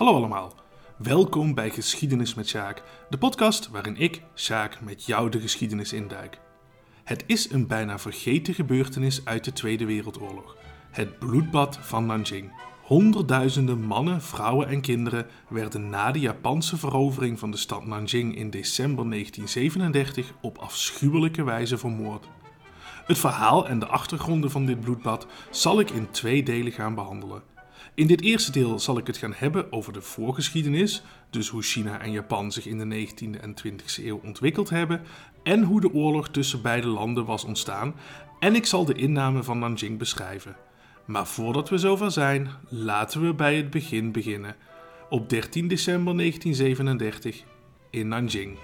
Hallo allemaal, welkom bij Geschiedenis met Sjaak, de podcast waarin ik, Sjaak, met jou de geschiedenis induik. Het is een bijna vergeten gebeurtenis uit de Tweede Wereldoorlog, het bloedbad van Nanjing. Honderdduizenden mannen, vrouwen en kinderen werden na de Japanse verovering van de stad Nanjing in december 1937 op afschuwelijke wijze vermoord. Het verhaal en de achtergronden van dit bloedbad zal ik in twee delen gaan behandelen. In dit eerste deel zal ik het gaan hebben over de voorgeschiedenis, dus hoe China en Japan zich in de 19e en 20e eeuw ontwikkeld hebben en hoe de oorlog tussen beide landen was ontstaan. En ik zal de inname van Nanjing beschrijven. Maar voordat we zover zijn, laten we bij het begin beginnen. Op 13 december 1937 in Nanjing.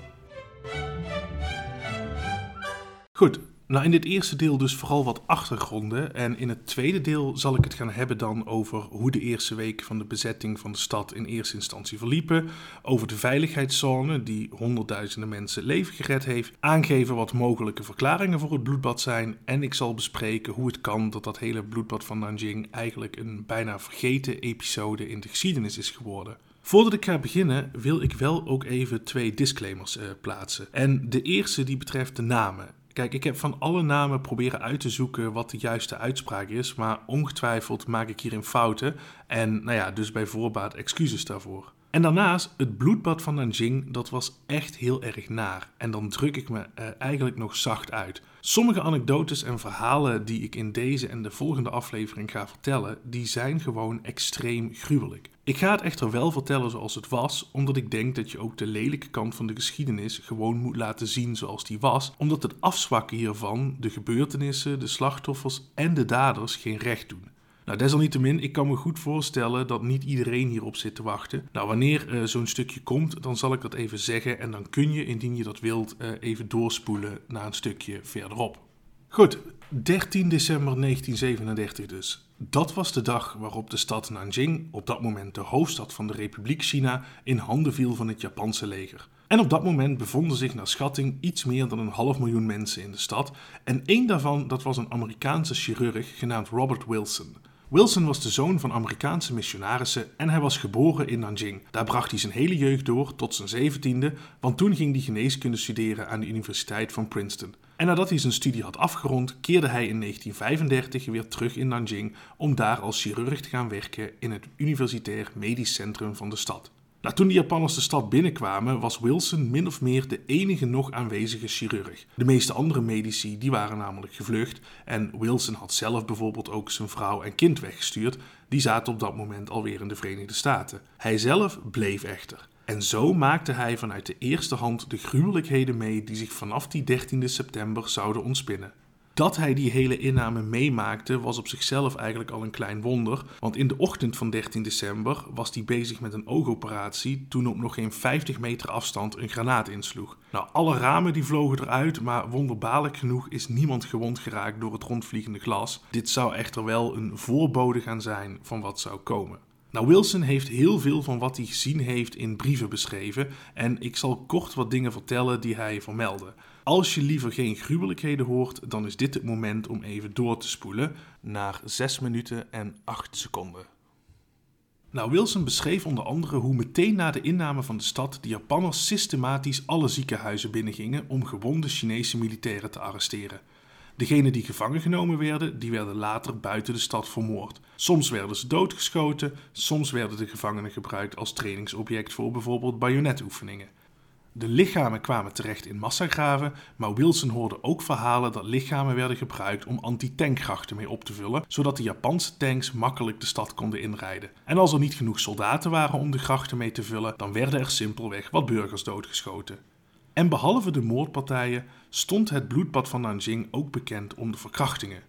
Goed, nou, in dit eerste deel dus vooral wat achtergronden. En in het tweede deel zal ik het gaan hebben dan over hoe de eerste week van de bezetting van de stad in eerste instantie verliepen. Over de veiligheidszone die honderdduizenden mensen leven gered heeft. Aangeven wat mogelijke verklaringen voor het bloedbad zijn. En ik zal bespreken hoe het kan dat dat hele bloedbad van Nanjing eigenlijk een bijna vergeten episode in de geschiedenis is geworden. Voordat ik ga beginnen wil ik wel ook even twee disclaimers uh, plaatsen. En de eerste die betreft de namen. Kijk, ik heb van alle namen proberen uit te zoeken wat de juiste uitspraak is, maar ongetwijfeld maak ik hierin fouten en nou ja, dus bij voorbaat excuses daarvoor. En daarnaast, het bloedbad van Nanjing, dat was echt heel erg naar. En dan druk ik me uh, eigenlijk nog zacht uit. Sommige anekdotes en verhalen die ik in deze en de volgende aflevering ga vertellen, die zijn gewoon extreem gruwelijk. Ik ga het echter wel vertellen zoals het was, omdat ik denk dat je ook de lelijke kant van de geschiedenis gewoon moet laten zien zoals die was, omdat het afzwakken hiervan de gebeurtenissen, de slachtoffers en de daders geen recht doen. Nou, desalniettemin, ik kan me goed voorstellen dat niet iedereen hierop zit te wachten. Nou, wanneer uh, zo'n stukje komt, dan zal ik dat even zeggen en dan kun je, indien je dat wilt, uh, even doorspoelen naar een stukje verderop. Goed, 13 december 1937 dus. Dat was de dag waarop de stad Nanjing, op dat moment de hoofdstad van de Republiek China, in handen viel van het Japanse leger. En op dat moment bevonden zich naar schatting iets meer dan een half miljoen mensen in de stad. En één daarvan dat was een Amerikaanse chirurg genaamd Robert Wilson. Wilson was de zoon van Amerikaanse missionarissen en hij was geboren in Nanjing. Daar bracht hij zijn hele jeugd door tot zijn zeventiende, want toen ging hij geneeskunde studeren aan de Universiteit van Princeton. En nadat hij zijn studie had afgerond, keerde hij in 1935 weer terug in Nanjing om daar als chirurg te gaan werken in het Universitair Medisch Centrum van de stad. Nou, toen de Japanners de stad binnenkwamen, was Wilson min of meer de enige nog aanwezige chirurg. De meeste andere medici die waren namelijk gevlucht en Wilson had zelf bijvoorbeeld ook zijn vrouw en kind weggestuurd. Die zaten op dat moment alweer in de Verenigde Staten. Hij zelf bleef echter. En zo maakte hij vanuit de eerste hand de gruwelijkheden mee die zich vanaf die 13 september zouden ontspinnen. Dat hij die hele inname meemaakte was op zichzelf eigenlijk al een klein wonder, want in de ochtend van 13 december was hij bezig met een oogoperatie toen op nog geen 50 meter afstand een granaat insloeg. Nou, alle ramen die vlogen eruit, maar wonderbaarlijk genoeg is niemand gewond geraakt door het rondvliegende glas. Dit zou echter wel een voorbode gaan zijn van wat zou komen. Nou, Wilson heeft heel veel van wat hij gezien heeft in brieven beschreven en ik zal kort wat dingen vertellen die hij vermeldde. Als je liever geen gruwelijkheden hoort, dan is dit het moment om even door te spoelen naar 6 minuten en 8 seconden. Nou, Wilson beschreef onder andere hoe meteen na de inname van de stad de Japanners systematisch alle ziekenhuizen binnengingen om gewonde Chinese militairen te arresteren. Degenen die gevangen genomen werden, die werden later buiten de stad vermoord. Soms werden ze doodgeschoten, soms werden de gevangenen gebruikt als trainingsobject voor bijvoorbeeld bajonetoefeningen. De lichamen kwamen terecht in massagraven, maar Wilson hoorde ook verhalen dat lichamen werden gebruikt om anti-tankgrachten mee op te vullen, zodat de Japanse tanks makkelijk de stad konden inrijden. En als er niet genoeg soldaten waren om de grachten mee te vullen, dan werden er simpelweg wat burgers doodgeschoten. En behalve de moordpartijen stond het bloedbad van Nanjing ook bekend om de verkrachtingen.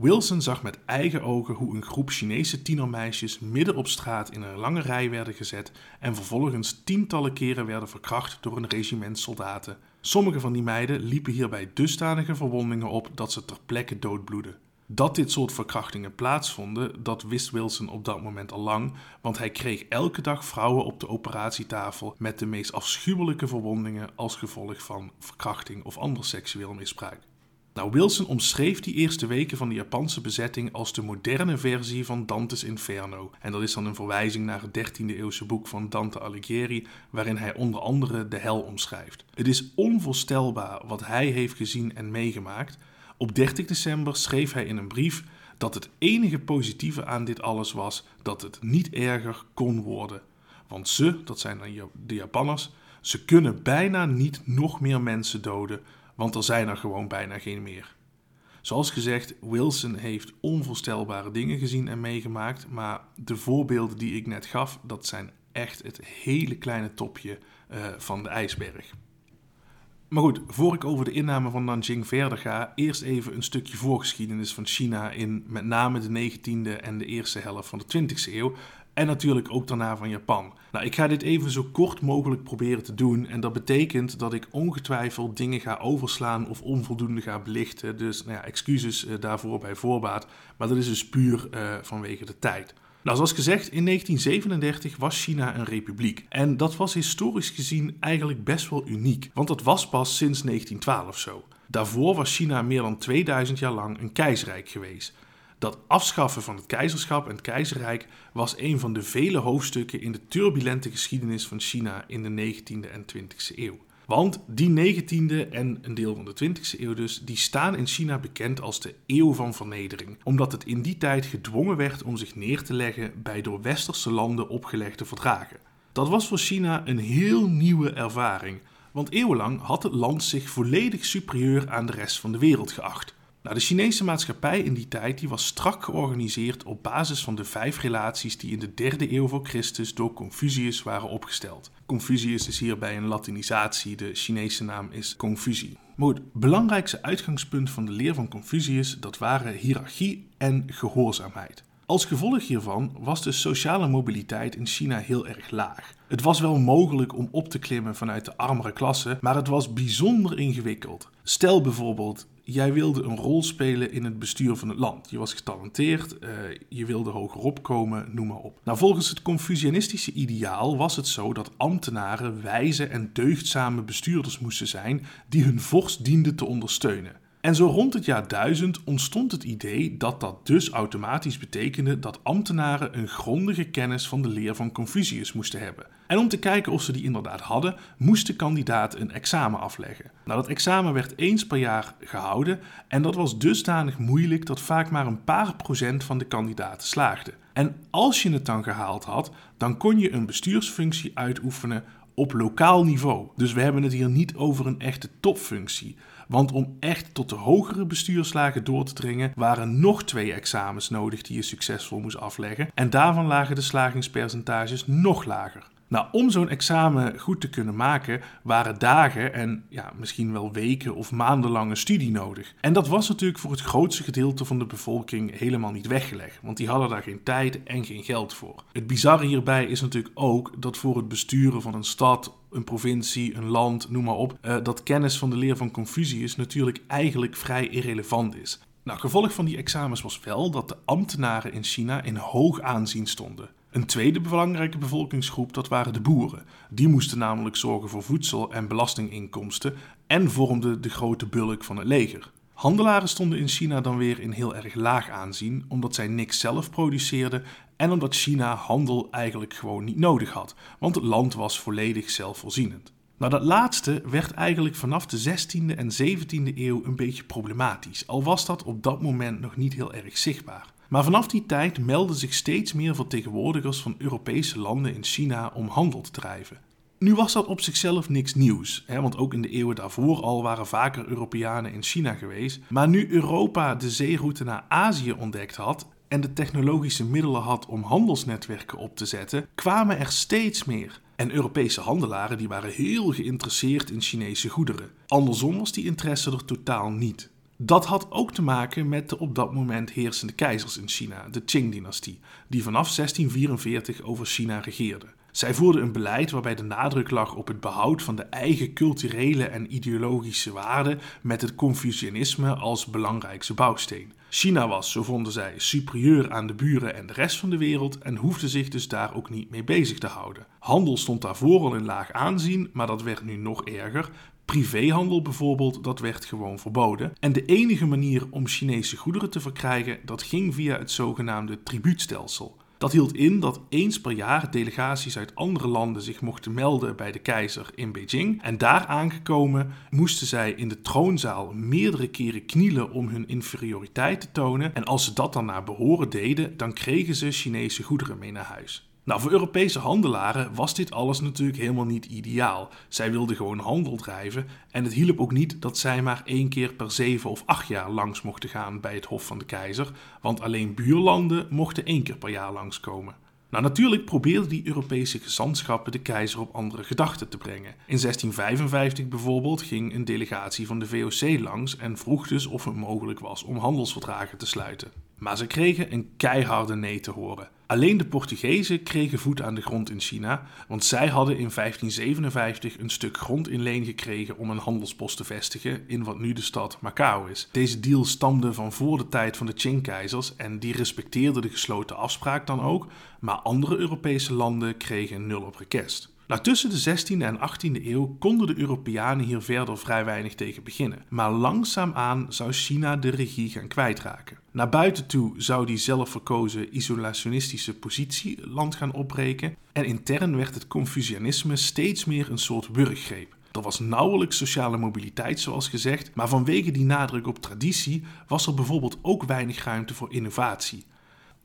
Wilson zag met eigen ogen hoe een groep Chinese tienermeisjes midden op straat in een lange rij werden gezet en vervolgens tientallen keren werden verkracht door een regiment soldaten. Sommige van die meiden liepen hierbij dusdanige verwondingen op dat ze ter plekke doodbloedden. Dat dit soort verkrachtingen plaatsvonden, dat wist Wilson op dat moment al lang, want hij kreeg elke dag vrouwen op de operatietafel met de meest afschuwelijke verwondingen als gevolg van verkrachting of ander seksueel misbruik. Nou, Wilson omschreef die eerste weken van de Japanse bezetting als de moderne versie van Dante's Inferno. En dat is dan een verwijzing naar het 13e eeuwse boek van Dante Alighieri, waarin hij onder andere de hel omschrijft. Het is onvoorstelbaar wat hij heeft gezien en meegemaakt. Op 30 december schreef hij in een brief dat het enige positieve aan dit alles was dat het niet erger kon worden. Want ze, dat zijn dan de Japanners, ze kunnen bijna niet nog meer mensen doden want er zijn er gewoon bijna geen meer. Zoals gezegd, Wilson heeft onvoorstelbare dingen gezien en meegemaakt, maar de voorbeelden die ik net gaf, dat zijn echt het hele kleine topje uh, van de ijsberg. Maar goed, voor ik over de inname van Nanjing verder ga, eerst even een stukje voorgeschiedenis van China in met name de 19e en de eerste helft van de 20e eeuw. En natuurlijk ook daarna van Japan. Nou, ik ga dit even zo kort mogelijk proberen te doen. En dat betekent dat ik ongetwijfeld dingen ga overslaan of onvoldoende ga belichten. Dus nou ja, excuses uh, daarvoor bij voorbaat. Maar dat is dus puur uh, vanwege de tijd. Nou, zoals gezegd, in 1937 was China een republiek. En dat was historisch gezien eigenlijk best wel uniek. Want dat was pas sinds 1912 zo. Daarvoor was China meer dan 2000 jaar lang een keizerrijk geweest. Dat afschaffen van het keizerschap en het keizerrijk was een van de vele hoofdstukken in de turbulente geschiedenis van China in de 19e en 20e eeuw. Want die 19e en een deel van de 20e eeuw dus, die staan in China bekend als de eeuw van vernedering. Omdat het in die tijd gedwongen werd om zich neer te leggen bij door westerse landen opgelegde verdragen. Dat was voor China een heel nieuwe ervaring. Want eeuwenlang had het land zich volledig superieur aan de rest van de wereld geacht. Nou, de Chinese maatschappij in die tijd die was strak georganiseerd op basis van de vijf relaties die in de derde eeuw voor Christus door Confucius waren opgesteld. Confucius is hierbij een Latinisatie, de Chinese naam is Confucie. Maar het belangrijkste uitgangspunt van de leer van Confucius dat waren hiërarchie en gehoorzaamheid. Als gevolg hiervan was de sociale mobiliteit in China heel erg laag. Het was wel mogelijk om op te klimmen vanuit de armere klasse, maar het was bijzonder ingewikkeld. Stel bijvoorbeeld, jij wilde een rol spelen in het bestuur van het land. Je was getalenteerd, uh, je wilde hogerop komen, noem maar op. Nou, volgens het Confucianistische ideaal was het zo dat ambtenaren wijze en deugdzame bestuurders moesten zijn die hun vorst dienden te ondersteunen. En zo rond het jaar 1000 ontstond het idee dat dat dus automatisch betekende dat ambtenaren een grondige kennis van de leer van Confucius moesten hebben. En om te kijken of ze die inderdaad hadden, moest de kandidaat een examen afleggen. Nou, dat examen werd eens per jaar gehouden en dat was dusdanig moeilijk dat vaak maar een paar procent van de kandidaten slaagde. En als je het dan gehaald had, dan kon je een bestuursfunctie uitoefenen op lokaal niveau. Dus we hebben het hier niet over een echte topfunctie. Want om echt tot de hogere bestuurslagen door te dringen, waren nog twee examens nodig die je succesvol moest afleggen. En daarvan lagen de slagingspercentages nog lager. Nou, om zo'n examen goed te kunnen maken, waren dagen en ja, misschien wel weken of maandenlange studie nodig. En dat was natuurlijk voor het grootste gedeelte van de bevolking helemaal niet weggelegd, want die hadden daar geen tijd en geen geld voor. Het bizarre hierbij is natuurlijk ook dat voor het besturen van een stad, een provincie, een land, noem maar op, uh, dat kennis van de leer van Confucius natuurlijk eigenlijk vrij irrelevant is. Nou, gevolg van die examens was wel dat de ambtenaren in China in hoog aanzien stonden. Een tweede belangrijke bevolkingsgroep, dat waren de boeren. Die moesten namelijk zorgen voor voedsel- en belastinginkomsten en vormden de grote bulk van het leger. Handelaren stonden in China dan weer in heel erg laag aanzien, omdat zij niks zelf produceerden en omdat China handel eigenlijk gewoon niet nodig had, want het land was volledig zelfvoorzienend. Nou, dat laatste werd eigenlijk vanaf de 16e en 17e eeuw een beetje problematisch, al was dat op dat moment nog niet heel erg zichtbaar. Maar vanaf die tijd melden zich steeds meer vertegenwoordigers van Europese landen in China om handel te drijven. Nu was dat op zichzelf niks nieuws, hè, want ook in de eeuwen daarvoor al waren vaker Europeanen in China geweest. Maar nu Europa de zeeroute naar Azië ontdekt had en de technologische middelen had om handelsnetwerken op te zetten, kwamen er steeds meer. En Europese handelaren die waren heel geïnteresseerd in Chinese goederen. Andersom was die interesse er totaal niet. Dat had ook te maken met de op dat moment heersende keizers in China, de Qing-dynastie, die vanaf 1644 over China regeerde. Zij voerden een beleid waarbij de nadruk lag op het behoud van de eigen culturele en ideologische waarden met het Confucianisme als belangrijkste bouwsteen. China was, zo vonden zij, superieur aan de buren en de rest van de wereld en hoefde zich dus daar ook niet mee bezig te houden. Handel stond daarvoor al in laag aanzien, maar dat werd nu nog erger. Privéhandel bijvoorbeeld, dat werd gewoon verboden. En de enige manier om Chinese goederen te verkrijgen, dat ging via het zogenaamde tribuutstelsel. Dat hield in dat eens per jaar delegaties uit andere landen zich mochten melden bij de keizer in Beijing. En daar aangekomen moesten zij in de troonzaal meerdere keren knielen om hun inferioriteit te tonen. En als ze dat dan naar behoren deden, dan kregen ze Chinese goederen mee naar huis. Nou, voor Europese handelaren was dit alles natuurlijk helemaal niet ideaal. Zij wilden gewoon handel drijven en het hielp ook niet dat zij maar één keer per zeven of acht jaar langs mochten gaan bij het Hof van de Keizer, want alleen buurlanden mochten één keer per jaar langskomen. Nou, natuurlijk probeerden die Europese gezantschappen de keizer op andere gedachten te brengen. In 1655 bijvoorbeeld ging een delegatie van de VOC langs en vroeg dus of het mogelijk was om handelsverdragen te sluiten. Maar ze kregen een keiharde nee te horen. Alleen de Portugezen kregen voet aan de grond in China, want zij hadden in 1557 een stuk grond in leen gekregen om een handelspost te vestigen in wat nu de stad Macau is. Deze deal stamde van voor de tijd van de Qing-keizers en die respecteerden de gesloten afspraak dan ook, maar andere Europese landen kregen nul op request. Nou, tussen de 16e en 18e eeuw konden de Europeanen hier verder vrij weinig tegen beginnen. Maar langzaamaan zou China de regie gaan kwijtraken. Naar buiten toe zou die zelfverkozen isolationistische positie land gaan opbreken. En intern werd het Confucianisme steeds meer een soort wurggreep. Er was nauwelijks sociale mobiliteit, zoals gezegd, maar vanwege die nadruk op traditie was er bijvoorbeeld ook weinig ruimte voor innovatie.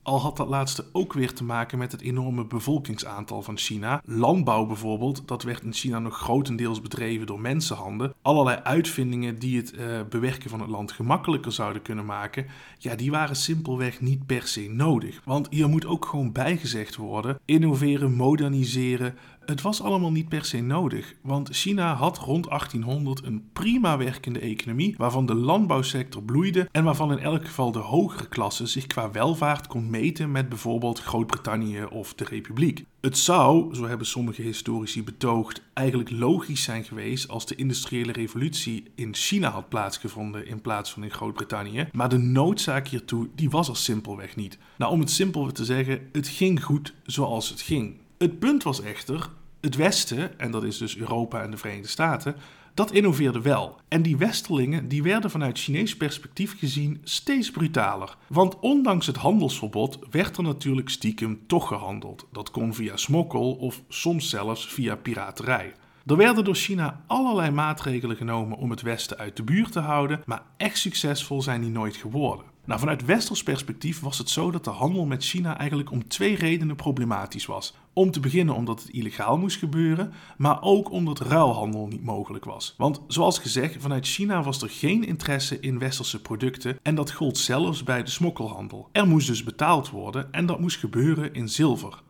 Al had dat laatste ook weer te maken met het enorme bevolkingsaantal van China. Landbouw bijvoorbeeld, dat werd in China nog grotendeels bedreven door mensenhanden. Allerlei uitvindingen die het uh, bewerken van het land gemakkelijker zouden kunnen maken, ja, die waren simpelweg niet per se nodig. Want hier moet ook gewoon bijgezegd worden: innoveren, moderniseren, het was allemaal niet per se nodig, want China had rond 1800 een prima werkende economie waarvan de landbouwsector bloeide en waarvan in elk geval de hogere klasse zich qua welvaart kon meten met bijvoorbeeld Groot-Brittannië of de Republiek. Het zou, zo hebben sommige historici betoogd, eigenlijk logisch zijn geweest als de industriële revolutie in China had plaatsgevonden in plaats van in Groot-Brittannië, maar de noodzaak hiertoe die was er simpelweg niet. Nou, om het simpelweg te zeggen, het ging goed zoals het ging. Het punt was echter, het Westen, en dat is dus Europa en de Verenigde Staten, dat innoveerde wel. En die westerlingen die werden vanuit Chinees perspectief gezien steeds brutaler. Want ondanks het handelsverbod werd er natuurlijk stiekem toch gehandeld. Dat kon via smokkel of soms zelfs via piraterij. Er werden door China allerlei maatregelen genomen om het Westen uit de buurt te houden, maar echt succesvol zijn die nooit geworden. Nou, vanuit westers perspectief was het zo dat de handel met China eigenlijk om twee redenen problematisch was. Om te beginnen omdat het illegaal moest gebeuren, maar ook omdat ruilhandel niet mogelijk was. Want zoals gezegd, vanuit China was er geen interesse in westerse producten en dat gold zelfs bij de smokkelhandel. Er moest dus betaald worden en dat moest gebeuren in zilver.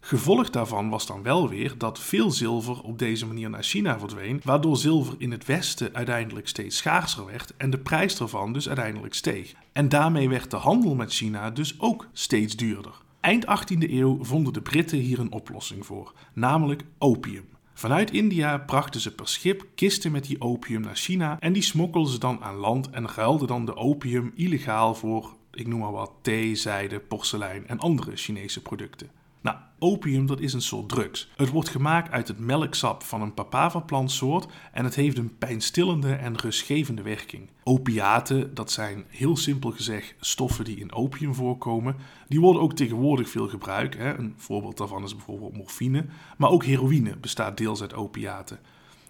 Gevolg daarvan was dan wel weer dat veel zilver op deze manier naar China verdween, waardoor zilver in het Westen uiteindelijk steeds schaarser werd en de prijs ervan dus uiteindelijk steeg. En daarmee werd de handel met China dus ook steeds duurder. Eind 18e eeuw vonden de Britten hier een oplossing voor, namelijk opium. Vanuit India brachten ze per schip kisten met die opium naar China en die smokkelden ze dan aan land en ruilden dan de opium illegaal voor, ik noem maar wat, thee, zijde, porselein en andere Chinese producten. Nou, opium dat is een soort drugs. Het wordt gemaakt uit het melksap van een papava-plantsoort en het heeft een pijnstillende en rustgevende werking. Opiaten, dat zijn heel simpel gezegd stoffen die in opium voorkomen, die worden ook tegenwoordig veel gebruikt. Hè. Een voorbeeld daarvan is bijvoorbeeld morfine, maar ook heroïne bestaat deels uit opiaten.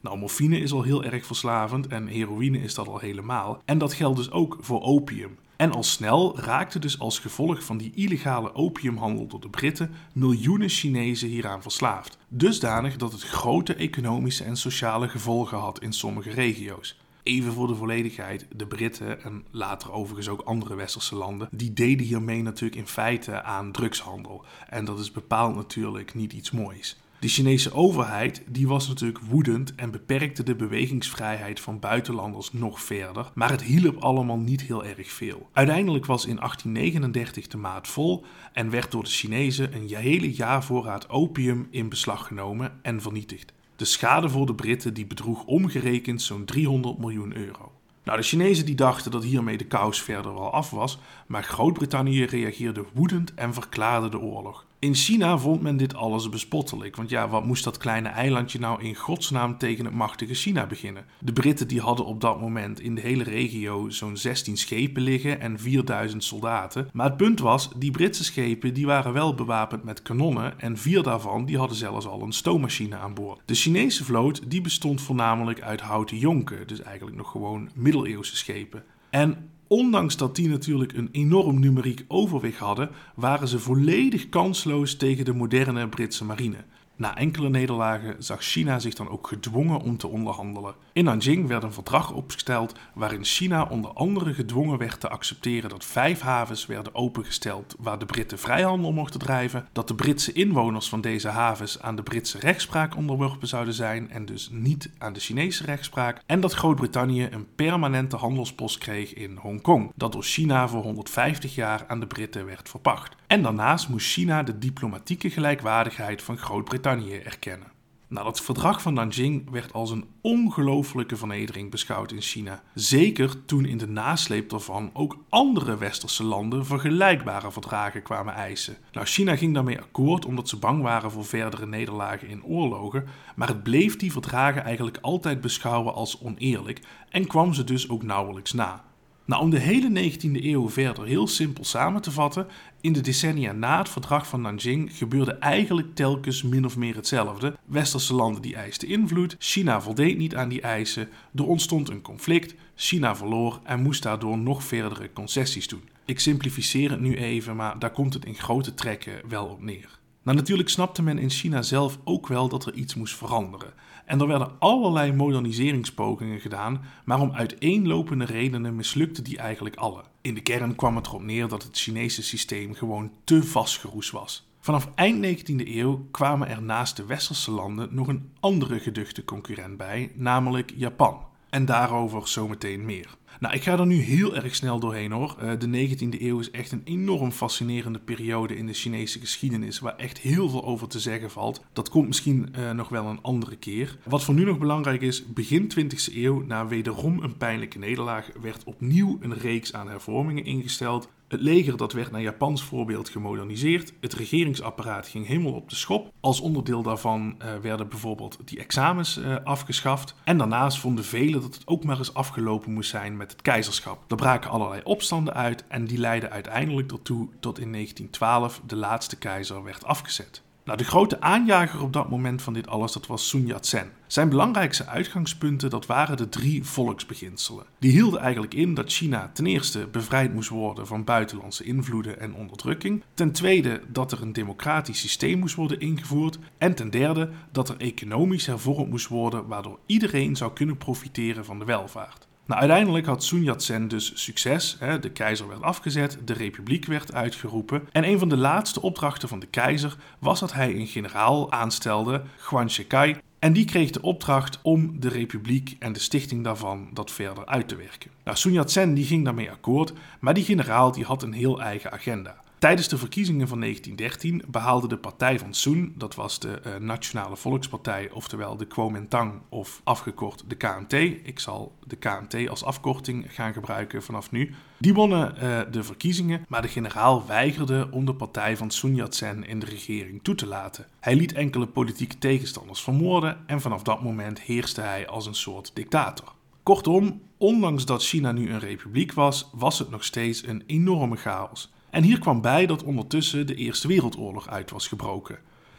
Nou, morfine is al heel erg verslavend en heroïne is dat al helemaal. En dat geldt dus ook voor opium. En al snel raakten dus als gevolg van die illegale opiumhandel door de Britten miljoenen Chinezen hieraan verslaafd. Dusdanig dat het grote economische en sociale gevolgen had in sommige regio's. Even voor de volledigheid, de Britten en later overigens ook andere westerse landen, die deden hiermee natuurlijk in feite aan drugshandel. En dat is bepaald natuurlijk niet iets moois. De Chinese overheid die was natuurlijk woedend en beperkte de bewegingsvrijheid van buitenlanders nog verder, maar het hielp allemaal niet heel erg veel. Uiteindelijk was in 1839 de maat vol en werd door de Chinezen een hele jaar voorraad opium in beslag genomen en vernietigd. De schade voor de Britten die bedroeg omgerekend zo'n 300 miljoen euro. Nou, de Chinezen die dachten dat hiermee de kous verder wel af was, maar Groot-Brittannië reageerde woedend en verklaarde de oorlog. In China vond men dit alles bespottelijk, want ja, wat moest dat kleine eilandje nou in godsnaam tegen het machtige China beginnen? De Britten die hadden op dat moment in de hele regio zo'n 16 schepen liggen en 4000 soldaten. Maar het punt was, die Britse schepen die waren wel bewapend met kanonnen en vier daarvan die hadden zelfs al een stoommachine aan boord. De Chinese vloot die bestond voornamelijk uit houten jonken, dus eigenlijk nog gewoon middeleeuwse schepen. En ondanks dat die natuurlijk een enorm numeriek overwicht hadden, waren ze volledig kansloos tegen de moderne Britse marine. Na enkele nederlagen zag China zich dan ook gedwongen om te onderhandelen. In Nanjing werd een verdrag opgesteld waarin China onder andere gedwongen werd te accepteren dat vijf havens werden opengesteld waar de Britten vrijhandel mochten drijven, dat de Britse inwoners van deze havens aan de Britse rechtspraak onderworpen zouden zijn en dus niet aan de Chinese rechtspraak, en dat Groot-Brittannië een permanente handelspost kreeg in Hongkong, dat door China voor 150 jaar aan de Britten werd verpacht. En daarnaast moest China de diplomatieke gelijkwaardigheid van Groot-Brittannië erkennen. Nou, dat verdrag van Nanjing werd als een ongelofelijke vernedering beschouwd in China. Zeker toen in de nasleep daarvan ook andere westerse landen vergelijkbare verdragen kwamen eisen. Nou, China ging daarmee akkoord omdat ze bang waren voor verdere nederlagen in oorlogen, maar het bleef die verdragen eigenlijk altijd beschouwen als oneerlijk en kwam ze dus ook nauwelijks na. Nou, om de hele 19e eeuw verder heel simpel samen te vatten, in de decennia na het verdrag van Nanjing gebeurde eigenlijk telkens min of meer hetzelfde. Westerse landen die eisten invloed, China voldeed niet aan die eisen, er ontstond een conflict, China verloor en moest daardoor nog verdere concessies doen. Ik simplificeer het nu even, maar daar komt het in grote trekken wel op neer. Nou, natuurlijk snapte men in China zelf ook wel dat er iets moest veranderen. En er werden allerlei moderniseringspogingen gedaan, maar om uiteenlopende redenen mislukte die eigenlijk alle. In de kern kwam het erop neer dat het Chinese systeem gewoon te vastgeroest was. Vanaf eind 19e eeuw kwamen er naast de westerse landen nog een andere geduchte concurrent bij, namelijk Japan. En daarover zometeen meer. Nou, ik ga er nu heel erg snel doorheen hoor. Uh, de 19e eeuw is echt een enorm fascinerende periode in de Chinese geschiedenis, waar echt heel veel over te zeggen valt. Dat komt misschien uh, nog wel een andere keer. Wat voor nu nog belangrijk is, begin 20e eeuw, na wederom een pijnlijke nederlaag, werd opnieuw een reeks aan hervormingen ingesteld het leger dat werd naar Japans voorbeeld gemoderniseerd. Het regeringsapparaat ging helemaal op de schop. Als onderdeel daarvan uh, werden bijvoorbeeld die examens afgeschaft. En daarnaast vonden velen dat het ook maar eens afgelopen moest zijn met het keizerschap. Er braken allerlei opstanden uit en die leidden uiteindelijk ertoe tot in 1912 de laatste keizer werd afgezet. Nou, de grote aanjager op dat moment van dit alles, dat was Sun Yat-sen. Zijn belangrijkste uitgangspunten, dat waren de drie volksbeginselen. Die hielden eigenlijk in dat China ten eerste bevrijd moest worden van buitenlandse invloeden en onderdrukking. Ten tweede dat er een democratisch systeem moest worden ingevoerd. En ten derde dat er economisch hervormd moest worden, waardoor iedereen zou kunnen profiteren van de welvaart. Nou, uiteindelijk had Sun Yat-sen dus succes. Hè. De keizer werd afgezet, de republiek werd uitgeroepen. En een van de laatste opdrachten van de keizer was dat hij een generaal aanstelde, Guan Shikai. En die kreeg de opdracht om de republiek en de stichting daarvan dat verder uit te werken. Nou, Sun Yat-sen die ging daarmee akkoord, maar die generaal die had een heel eigen agenda. Tijdens de verkiezingen van 1913 behaalde de partij van Sun, dat was de uh, Nationale Volkspartij, oftewel de Kuomintang of afgekort de KMT. Ik zal de KMT als afkorting gaan gebruiken vanaf nu. Die wonnen uh, de verkiezingen, maar de generaal weigerde om de partij van Sun Yat-sen in de regering toe te laten. Hij liet enkele politieke tegenstanders vermoorden en vanaf dat moment heerste hij als een soort dictator. Kortom, ondanks dat China nu een republiek was, was het nog steeds een enorme chaos. En hier kwam bij dat ondertussen de Eerste Wereldoorlog uit was gebroken.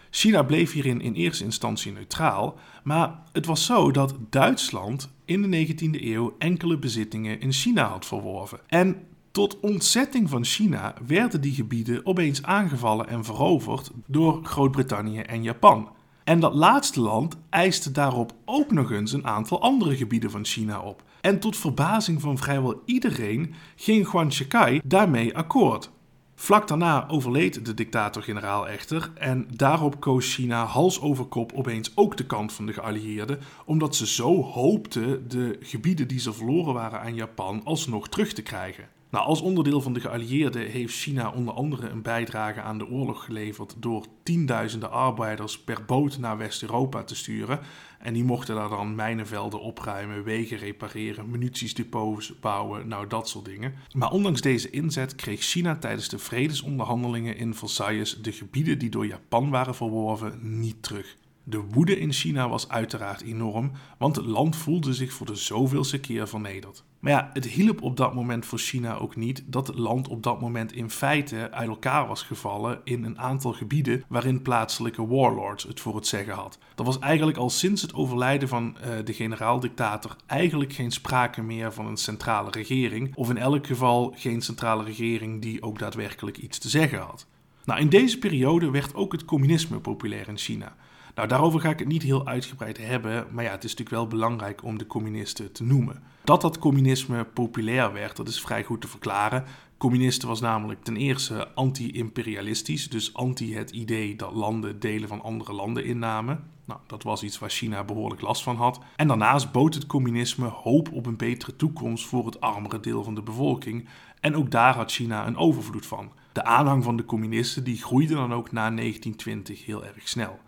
China bleef hierin in eerste instantie neutraal, maar het was zo dat Duitsland in de 19e eeuw enkele bezittingen in China had verworven. En tot ontzetting van China werden die gebieden opeens aangevallen en veroverd door Groot-Brittannië en Japan. En dat laatste land eiste daarop ook nog eens een aantal andere gebieden van China op. En tot verbazing van vrijwel iedereen ging Yuan Shikai daarmee akkoord. Vlak daarna overleed de dictator-generaal echter en daarop koos China hals over kop opeens ook de kant van de geallieerden, omdat ze zo hoopten de gebieden die ze verloren waren aan Japan alsnog terug te krijgen. Nou, als onderdeel van de geallieerden heeft China onder andere een bijdrage aan de oorlog geleverd door tienduizenden arbeiders per boot naar West-Europa te sturen. En die mochten daar dan mijnenvelden opruimen, wegen repareren, munitiesdepots bouwen, nou dat soort dingen. Maar ondanks deze inzet kreeg China tijdens de vredesonderhandelingen in Versailles de gebieden die door Japan waren verworven niet terug. De woede in China was uiteraard enorm, want het land voelde zich voor de zoveelste keer vernederd. Maar ja, het hielp op dat moment voor China ook niet dat het land op dat moment in feite uit elkaar was gevallen in een aantal gebieden waarin plaatselijke warlords het voor het zeggen had. Er was eigenlijk al sinds het overlijden van uh, de generaal-dictator eigenlijk geen sprake meer van een centrale regering, of in elk geval geen centrale regering die ook daadwerkelijk iets te zeggen had. Nou, in deze periode werd ook het communisme populair in China. Nou, daarover ga ik het niet heel uitgebreid hebben, maar ja, het is natuurlijk wel belangrijk om de communisten te noemen. Dat dat communisme populair werd, dat is vrij goed te verklaren. Communisten was namelijk ten eerste anti-imperialistisch, dus anti het idee dat landen delen van andere landen innamen. Nou, dat was iets waar China behoorlijk last van had. En daarnaast bood het communisme hoop op een betere toekomst voor het armere deel van de bevolking. En ook daar had China een overvloed van. De aanhang van de communisten die groeide dan ook na 1920 heel erg snel.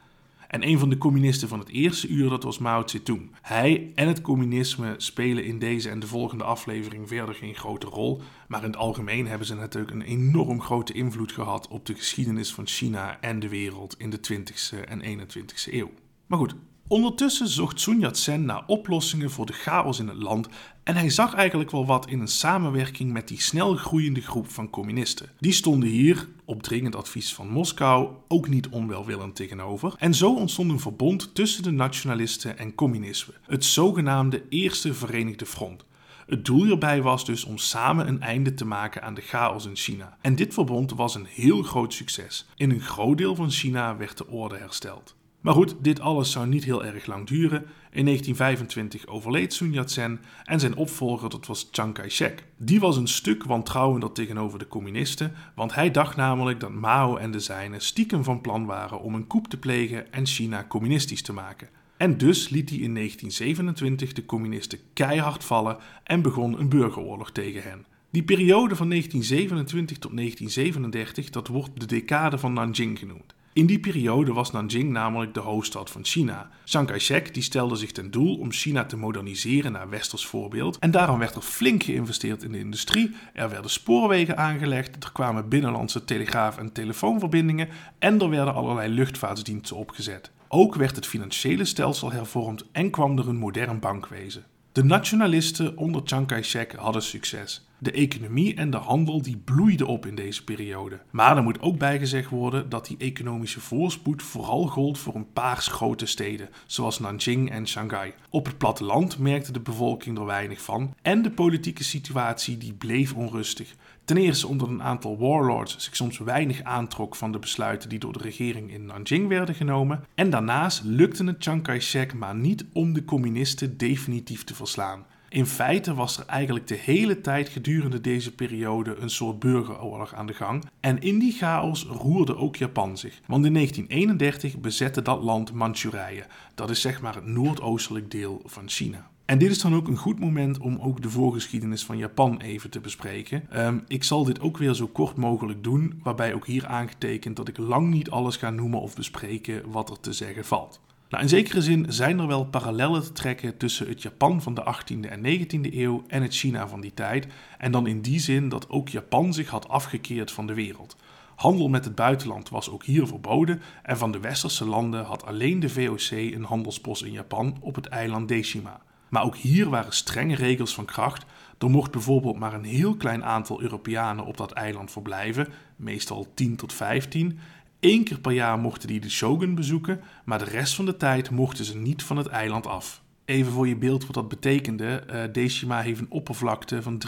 En een van de communisten van het eerste uur, dat was Mao Zedong. Hij en het communisme spelen in deze en de volgende aflevering verder geen grote rol. Maar in het algemeen hebben ze natuurlijk een enorm grote invloed gehad op de geschiedenis van China en de wereld in de 20e en 21e eeuw. Maar goed, Ondertussen zocht Sun Yat-sen naar oplossingen voor de chaos in het land en hij zag eigenlijk wel wat in een samenwerking met die snel groeiende groep van communisten. Die stonden hier, op dringend advies van Moskou, ook niet onwelwillend tegenover. En zo ontstond een verbond tussen de nationalisten en communisme, het zogenaamde Eerste Verenigde Front. Het doel hierbij was dus om samen een einde te maken aan de chaos in China. En dit verbond was een heel groot succes. In een groot deel van China werd de orde hersteld. Maar goed, dit alles zou niet heel erg lang duren. In 1925 overleed Sun Yat-sen en zijn opvolger dat was Chiang Kai-shek. Die was een stuk wantrouwender tegenover de communisten, want hij dacht namelijk dat Mao en de zijnen stiekem van plan waren om een coup te plegen en China communistisch te maken. En dus liet hij in 1927 de communisten keihard vallen en begon een burgeroorlog tegen hen. Die periode van 1927 tot 1937, dat wordt de decade van Nanjing genoemd. In die periode was Nanjing namelijk de hoofdstad van China. Chiang Kai-shek die stelde zich ten doel om China te moderniseren naar westers voorbeeld. En daarom werd er flink geïnvesteerd in de industrie. Er werden spoorwegen aangelegd, er kwamen binnenlandse telegraaf- en telefoonverbindingen en er werden allerlei luchtvaartsdiensten opgezet. Ook werd het financiële stelsel hervormd en kwam er een modern bankwezen. De nationalisten onder Chiang Kai-shek hadden succes. De economie en de handel die bloeiden op in deze periode. Maar er moet ook bijgezegd worden dat die economische voorspoed vooral gold voor een paar grote steden, zoals Nanjing en Shanghai. Op het platteland merkte de bevolking er weinig van en de politieke situatie die bleef onrustig. Ten eerste omdat een aantal warlords zich soms weinig aantrok van de besluiten die door de regering in Nanjing werden genomen. En daarnaast lukte het Chiang Kai-shek maar niet om de communisten definitief te verslaan. In feite was er eigenlijk de hele tijd gedurende deze periode een soort burgeroorlog aan de gang. En in die chaos roerde ook Japan zich. Want in 1931 bezette dat land Manchurije. Dat is zeg maar het noordoostelijk deel van China. En dit is dan ook een goed moment om ook de voorgeschiedenis van Japan even te bespreken. Ehm, ik zal dit ook weer zo kort mogelijk doen, waarbij ook hier aangetekend dat ik lang niet alles ga noemen of bespreken wat er te zeggen valt. Nou, in zekere zin zijn er wel parallellen te trekken tussen het Japan van de 18e en 19e eeuw en het China van die tijd. En dan in die zin dat ook Japan zich had afgekeerd van de wereld. Handel met het buitenland was ook hier verboden en van de westerse landen had alleen de VOC een handelspost in Japan op het eiland Deshima. Maar ook hier waren strenge regels van kracht. Er mocht bijvoorbeeld maar een heel klein aantal Europeanen op dat eiland verblijven, meestal 10 tot 15. Eén keer per jaar mochten die de shogun bezoeken, maar de rest van de tijd mochten ze niet van het eiland af. Even voor je beeld wat dat betekende. Uh, Decima heeft een oppervlakte van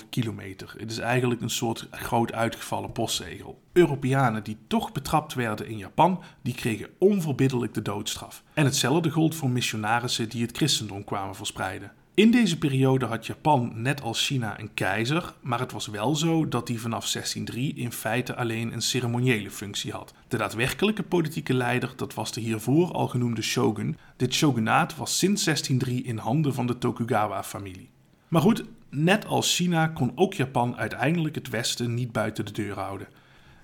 3,5 kilometer. Het is eigenlijk een soort groot uitgevallen postzegel. Europeanen die toch betrapt werden in Japan, die kregen onverbiddelijk de doodstraf. En hetzelfde gold voor missionarissen die het christendom kwamen verspreiden. In deze periode had Japan net als China een keizer, maar het was wel zo dat die vanaf 1603 in feite alleen een ceremoniële functie had. De daadwerkelijke politieke leider, dat was de hiervoor al genoemde shogun. Dit shogunaat was sinds 1603 in handen van de Tokugawa-familie. Maar goed, net als China kon ook Japan uiteindelijk het Westen niet buiten de deur houden.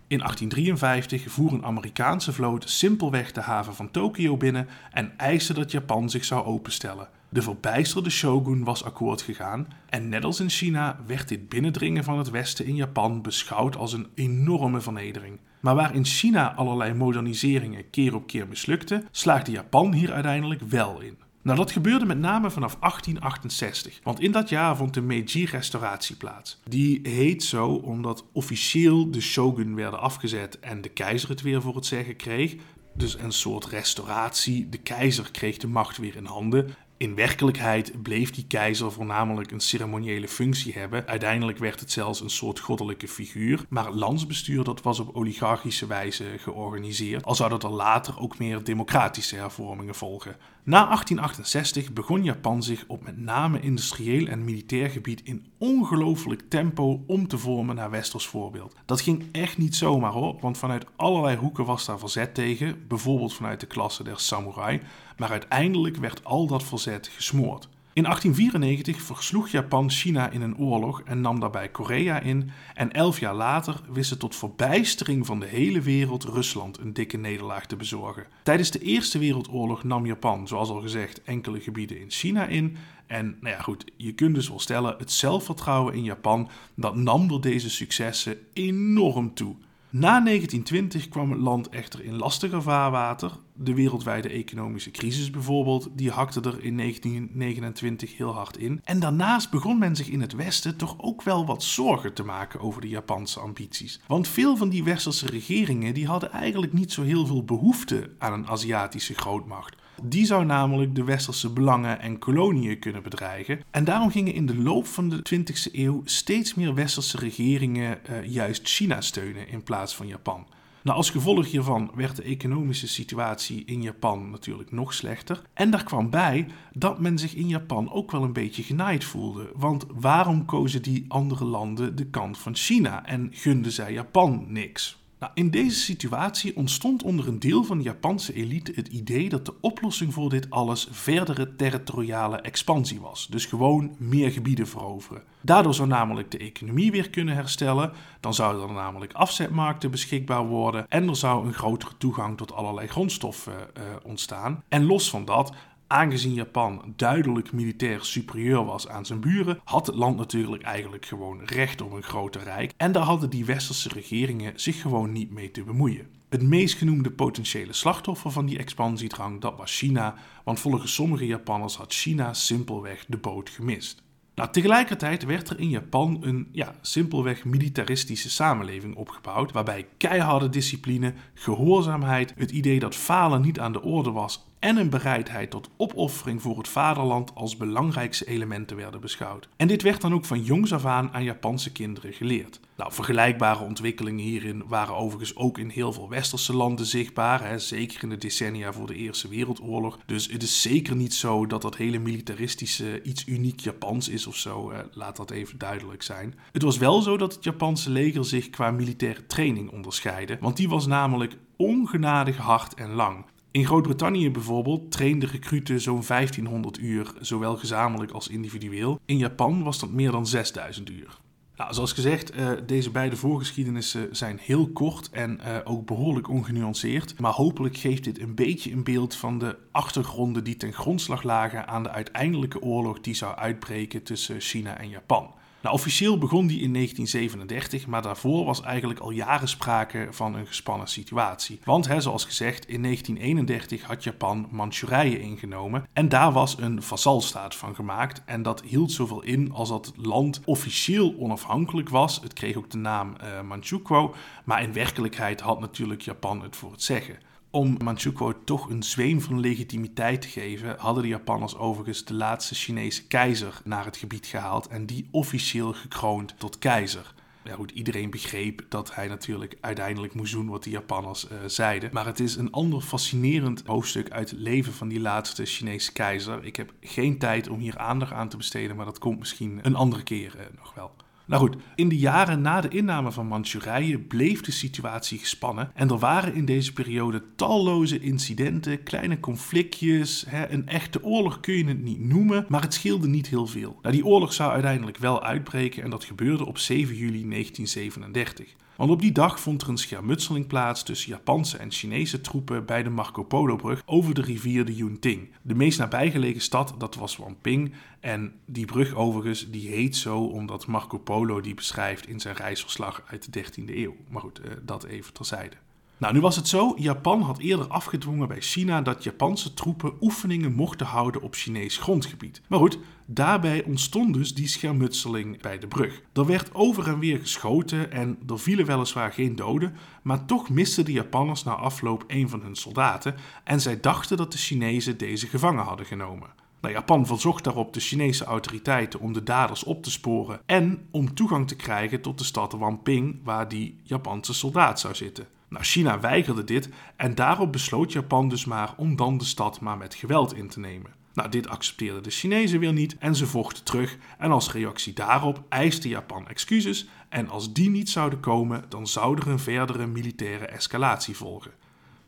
In 1853 voer een Amerikaanse vloot simpelweg de haven van Tokio binnen en eiste dat Japan zich zou openstellen. De verbijsterde shogun was akkoord gegaan en net als in China werd dit binnendringen van het Westen in Japan beschouwd als een enorme vernedering. Maar waar in China allerlei moderniseringen keer op keer mislukten, slaagde Japan hier uiteindelijk wel in. Nou, dat gebeurde met name vanaf 1868, want in dat jaar vond de Meiji-restauratie plaats. Die heet zo omdat officieel de shogun werden afgezet en de keizer het weer voor het zeggen kreeg. Dus een soort restauratie. De keizer kreeg de macht weer in handen. In werkelijkheid bleef die keizer voornamelijk een ceremoniële functie hebben. Uiteindelijk werd het zelfs een soort goddelijke figuur. Maar het landsbestuur dat was op oligarchische wijze georganiseerd. Al zouden er later ook meer democratische hervormingen volgen. Na 1868 begon Japan zich op met name industrieel en militair gebied in ongelooflijk tempo om te vormen naar westers voorbeeld. Dat ging echt niet zomaar hoor, want vanuit allerlei hoeken was daar verzet tegen, bijvoorbeeld vanuit de klasse der samurai, maar uiteindelijk werd al dat verzet gesmoord. In 1894 versloeg Japan China in een oorlog en nam daarbij Korea in. En elf jaar later wist het tot verbijstering van de hele wereld Rusland een dikke nederlaag te bezorgen. Tijdens de Eerste Wereldoorlog nam Japan, zoals al gezegd, enkele gebieden in China in. En nou ja, goed, je kunt dus wel stellen, het zelfvertrouwen in Japan dat nam door deze successen enorm toe. Na 1920 kwam het land echter in lastiger vaarwater. De wereldwijde economische crisis bijvoorbeeld, die hakte er in 1929 heel hard in. En daarnaast begon men zich in het Westen toch ook wel wat zorgen te maken over de Japanse ambities. Want veel van die westerse regeringen die hadden eigenlijk niet zo heel veel behoefte aan een Aziatische grootmacht. Die zou namelijk de westerse belangen en koloniën kunnen bedreigen. En daarom gingen in de loop van de 20e eeuw steeds meer westerse regeringen uh, juist China steunen in plaats van Japan. Nou, als gevolg hiervan werd de economische situatie in Japan natuurlijk nog slechter. En daar kwam bij dat men zich in Japan ook wel een beetje genaaid voelde. Want waarom kozen die andere landen de kant van China en gunden zij Japan niks? Nou, in deze situatie ontstond onder een deel van de Japanse elite het idee dat de oplossing voor dit alles verdere territoriale expansie was. Dus gewoon meer gebieden veroveren. Daardoor zou namelijk de economie weer kunnen herstellen, dan zouden er namelijk afzetmarkten beschikbaar worden en er zou een grotere toegang tot allerlei grondstoffen uh, ontstaan. En los van dat Aangezien Japan duidelijk militair superieur was aan zijn buren, had het land natuurlijk eigenlijk gewoon recht op een groter rijk en daar hadden die westerse regeringen zich gewoon niet mee te bemoeien. Het meest genoemde potentiële slachtoffer van die expansiedrang dat was China, want volgens sommige Japanners had China simpelweg de boot gemist. Nou, tegelijkertijd werd er in Japan een ja, simpelweg militaristische samenleving opgebouwd, waarbij keiharde discipline, gehoorzaamheid, het idee dat falen niet aan de orde was en een bereidheid tot opoffering voor het vaderland als belangrijkste elementen werden beschouwd. En dit werd dan ook van jongs af aan aan Japanse kinderen geleerd. Nou, vergelijkbare ontwikkelingen hierin waren overigens ook in heel veel westerse landen zichtbaar, hè, zeker in de decennia voor de Eerste Wereldoorlog. Dus het is zeker niet zo dat dat hele militaristische iets uniek Japans is of zo, laat dat even duidelijk zijn. Het was wel zo dat het Japanse leger zich qua militaire training onderscheidde, want die was namelijk ongenadig hard en lang. In Groot-Brittannië bijvoorbeeld trainden recruten zo'n 1500 uur, zowel gezamenlijk als individueel. In Japan was dat meer dan 6000 uur. Nou, zoals gezegd, uh, deze beide voorgeschiedenissen zijn heel kort en uh, ook behoorlijk ongenuanceerd. Maar hopelijk geeft dit een beetje een beeld van de achtergronden die ten grondslag lagen aan de uiteindelijke oorlog die zou uitbreken tussen China en Japan. Nou, officieel begon die in 1937, maar daarvoor was eigenlijk al jaren sprake van een gespannen situatie. Want, hè, zoals gezegd, in 1931 had Japan Manchurije ingenomen en daar was een vazalstaat van gemaakt. En dat hield zoveel in als dat land officieel onafhankelijk was. Het kreeg ook de naam uh, Manchukuo, maar in werkelijkheid had natuurlijk Japan het voor het zeggen. Om Manchukuo toch een zweem van legitimiteit te geven, hadden de Japanners overigens de laatste Chinese keizer naar het gebied gehaald en die officieel gekroond tot keizer. ja goed, iedereen begreep dat hij natuurlijk uiteindelijk moest doen wat de Japanners uh, zeiden. Maar het is een ander fascinerend hoofdstuk uit het leven van die laatste Chinese keizer. Ik heb geen tijd om hier aandacht aan te besteden, maar dat komt misschien een andere keer uh, nog wel. Nou goed, in de jaren na de inname van Manchurije bleef de situatie gespannen en er waren in deze periode talloze incidenten, kleine conflictjes. Hè, een echte oorlog kun je het niet noemen, maar het scheelde niet heel veel. Nou, die oorlog zou uiteindelijk wel uitbreken en dat gebeurde op 7 juli 1937. Want op die dag vond er een schermutseling plaats tussen Japanse en Chinese troepen bij de Marco Polo-brug over de rivier de Yunting. De meest nabijgelegen stad, dat was Wanping. En die brug overigens, die heet zo omdat Marco Polo die beschrijft in zijn reisverslag uit de 13e eeuw. Maar goed, eh, dat even terzijde. Nou, nu was het zo, Japan had eerder afgedwongen bij China dat Japanse troepen oefeningen mochten houden op Chinees grondgebied. Maar goed, daarbij ontstond dus die schermutseling bij de brug. Er werd over en weer geschoten en er vielen weliswaar geen doden, maar toch misten de Japanners na afloop een van hun soldaten en zij dachten dat de Chinezen deze gevangen hadden genomen. Nou, Japan verzocht daarop de Chinese autoriteiten om de daders op te sporen en om toegang te krijgen tot de stad Wanping, waar die Japanse soldaat zou zitten. Nou, China weigerde dit en daarop besloot Japan dus maar om dan de stad maar met geweld in te nemen. Nou, dit accepteerden de Chinezen weer niet en ze vochten terug. En als reactie daarop eiste Japan excuses. En als die niet zouden komen, dan zou er een verdere militaire escalatie volgen.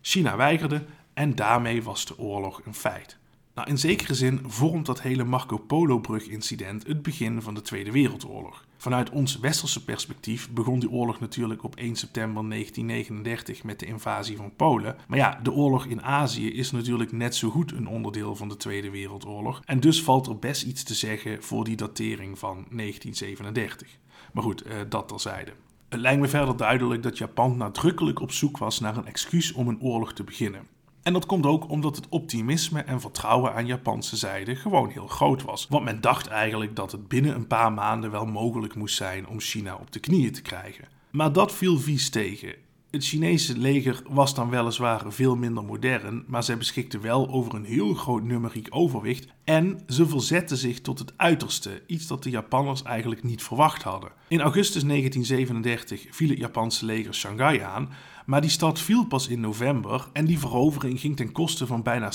China weigerde en daarmee was de oorlog een feit. Nou, in zekere zin vormt dat hele Marco Polo-brug-incident het begin van de Tweede Wereldoorlog. Vanuit ons westerse perspectief begon die oorlog natuurlijk op 1 september 1939 met de invasie van Polen. Maar ja, de oorlog in Azië is natuurlijk net zo goed een onderdeel van de Tweede Wereldoorlog. En dus valt er best iets te zeggen voor die datering van 1937. Maar goed, eh, dat terzijde. Het lijkt me verder duidelijk dat Japan nadrukkelijk op zoek was naar een excuus om een oorlog te beginnen. En dat komt ook omdat het optimisme en vertrouwen aan Japanse zijde gewoon heel groot was. Want men dacht eigenlijk dat het binnen een paar maanden wel mogelijk moest zijn om China op de knieën te krijgen. Maar dat viel vies tegen. Het Chinese leger was dan weliswaar veel minder modern, maar zij beschikte wel over een heel groot numeriek overwicht en ze verzetten zich tot het uiterste, iets dat de Japanners eigenlijk niet verwacht hadden. In augustus 1937 viel het Japanse leger Shanghai aan, maar die stad viel pas in november en die verovering ging ten koste van bijna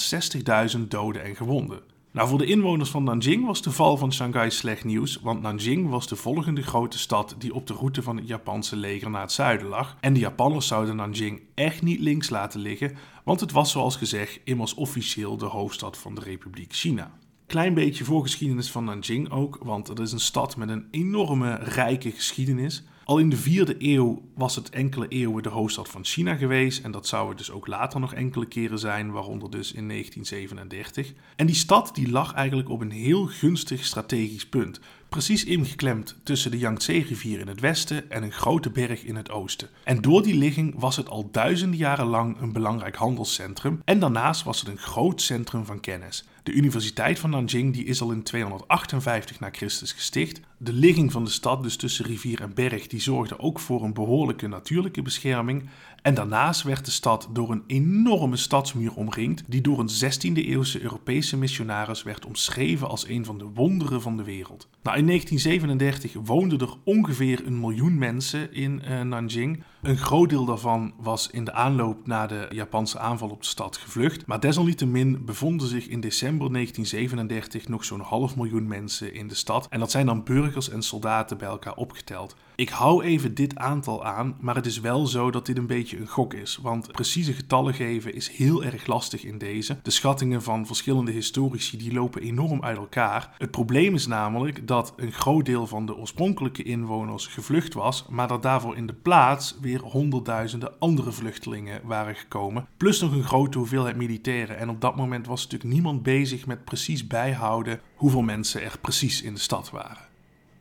60.000 doden en gewonden. Nou, voor de inwoners van Nanjing was de val van Shanghai slecht nieuws, want Nanjing was de volgende grote stad die op de route van het Japanse leger naar het zuiden lag. En de Japanners zouden Nanjing echt niet links laten liggen, want het was zoals gezegd immers officieel de hoofdstad van de Republiek China. Klein beetje voorgeschiedenis van Nanjing ook, want het is een stad met een enorme rijke geschiedenis. Al in de vierde eeuw was het enkele eeuwen de hoofdstad van China geweest. En dat zou het dus ook later nog enkele keren zijn, waaronder dus in 1937. En die stad die lag eigenlijk op een heel gunstig strategisch punt. Precies ingeklemd tussen de Yangtze-rivier in het westen en een grote berg in het oosten. En door die ligging was het al duizenden jaren lang een belangrijk handelscentrum. En daarnaast was het een groot centrum van kennis. De Universiteit van Nanjing die is al in 258 na Christus gesticht. De ligging van de stad, dus tussen rivier en berg, die zorgde ook voor een behoorlijke natuurlijke bescherming. En daarnaast werd de stad door een enorme stadsmuur omringd, die door een 16e-eeuwse Europese missionaris werd omschreven als een van de wonderen van de wereld. Nou, in 1937 woonden er ongeveer een miljoen mensen in uh, Nanjing. Een groot deel daarvan was in de aanloop na de Japanse aanval op de stad gevlucht, maar desalniettemin bevonden zich in december 1937 nog zo'n half miljoen mensen in de stad. En dat zijn dan burgers en soldaten bij elkaar opgeteld. Ik hou even dit aantal aan, maar het is wel zo dat dit een beetje een gok is. Want precieze getallen geven is heel erg lastig in deze. De schattingen van verschillende historici die lopen enorm uit elkaar. Het probleem is namelijk dat een groot deel van de oorspronkelijke inwoners gevlucht was, maar dat daarvoor in de plaats weer honderdduizenden andere vluchtelingen waren gekomen. Plus nog een grote hoeveelheid militairen. En op dat moment was natuurlijk niemand bezig met precies bijhouden hoeveel mensen er precies in de stad waren.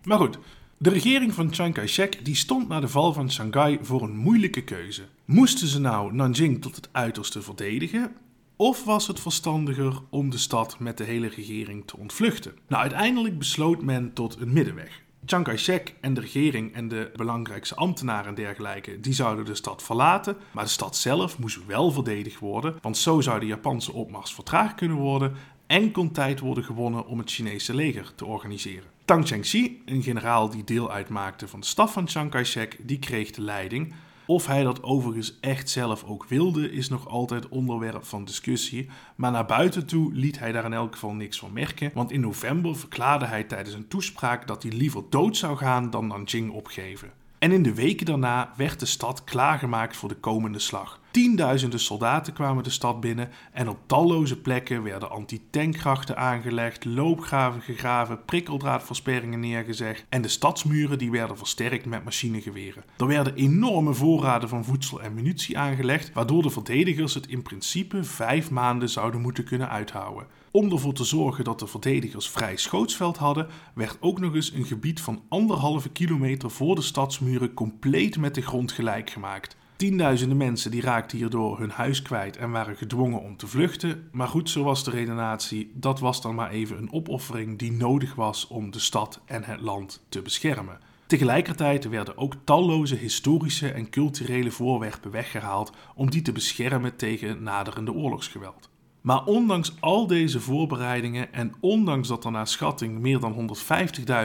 Maar goed, de regering van Chiang Kai-shek die stond na de val van Shanghai voor een moeilijke keuze. Moesten ze nou Nanjing tot het uiterste verdedigen? Of was het verstandiger om de stad met de hele regering te ontvluchten? Nou, uiteindelijk besloot men tot een middenweg. Chiang Kai-shek en de regering en de belangrijkste ambtenaren en dergelijke, die zouden de stad verlaten. Maar de stad zelf moest wel verdedigd worden, want zo zou de Japanse opmars vertraagd kunnen worden en kon tijd worden gewonnen om het Chinese leger te organiseren. Tang Chengxi, een generaal die deel uitmaakte van de staf van Chiang Kai-shek, die kreeg de leiding. Of hij dat overigens echt zelf ook wilde, is nog altijd onderwerp van discussie. Maar naar buiten toe liet hij daar in elk geval niks van merken. Want in november verklaarde hij tijdens een toespraak dat hij liever dood zou gaan dan Nanjing opgeven. En in de weken daarna werd de stad klaargemaakt voor de komende slag. Tienduizenden soldaten kwamen de stad binnen en op talloze plekken werden anti-tankgrachten aangelegd, loopgraven gegraven, prikkeldraadversperringen neergezegd en de stadsmuren die werden versterkt met machinegeweren. Er werden enorme voorraden van voedsel en munitie aangelegd, waardoor de verdedigers het in principe vijf maanden zouden moeten kunnen uithouden. Om ervoor te zorgen dat de verdedigers vrij schootsveld hadden, werd ook nog eens een gebied van anderhalve kilometer voor de stadsmuren compleet met de grond gelijk gemaakt. Tienduizenden mensen die raakten hierdoor hun huis kwijt en waren gedwongen om te vluchten. Maar goed, zo was de redenatie, dat was dan maar even een opoffering die nodig was om de stad en het land te beschermen. Tegelijkertijd werden ook talloze historische en culturele voorwerpen weggehaald om die te beschermen tegen naderende oorlogsgeweld. Maar ondanks al deze voorbereidingen en ondanks dat er naar schatting meer dan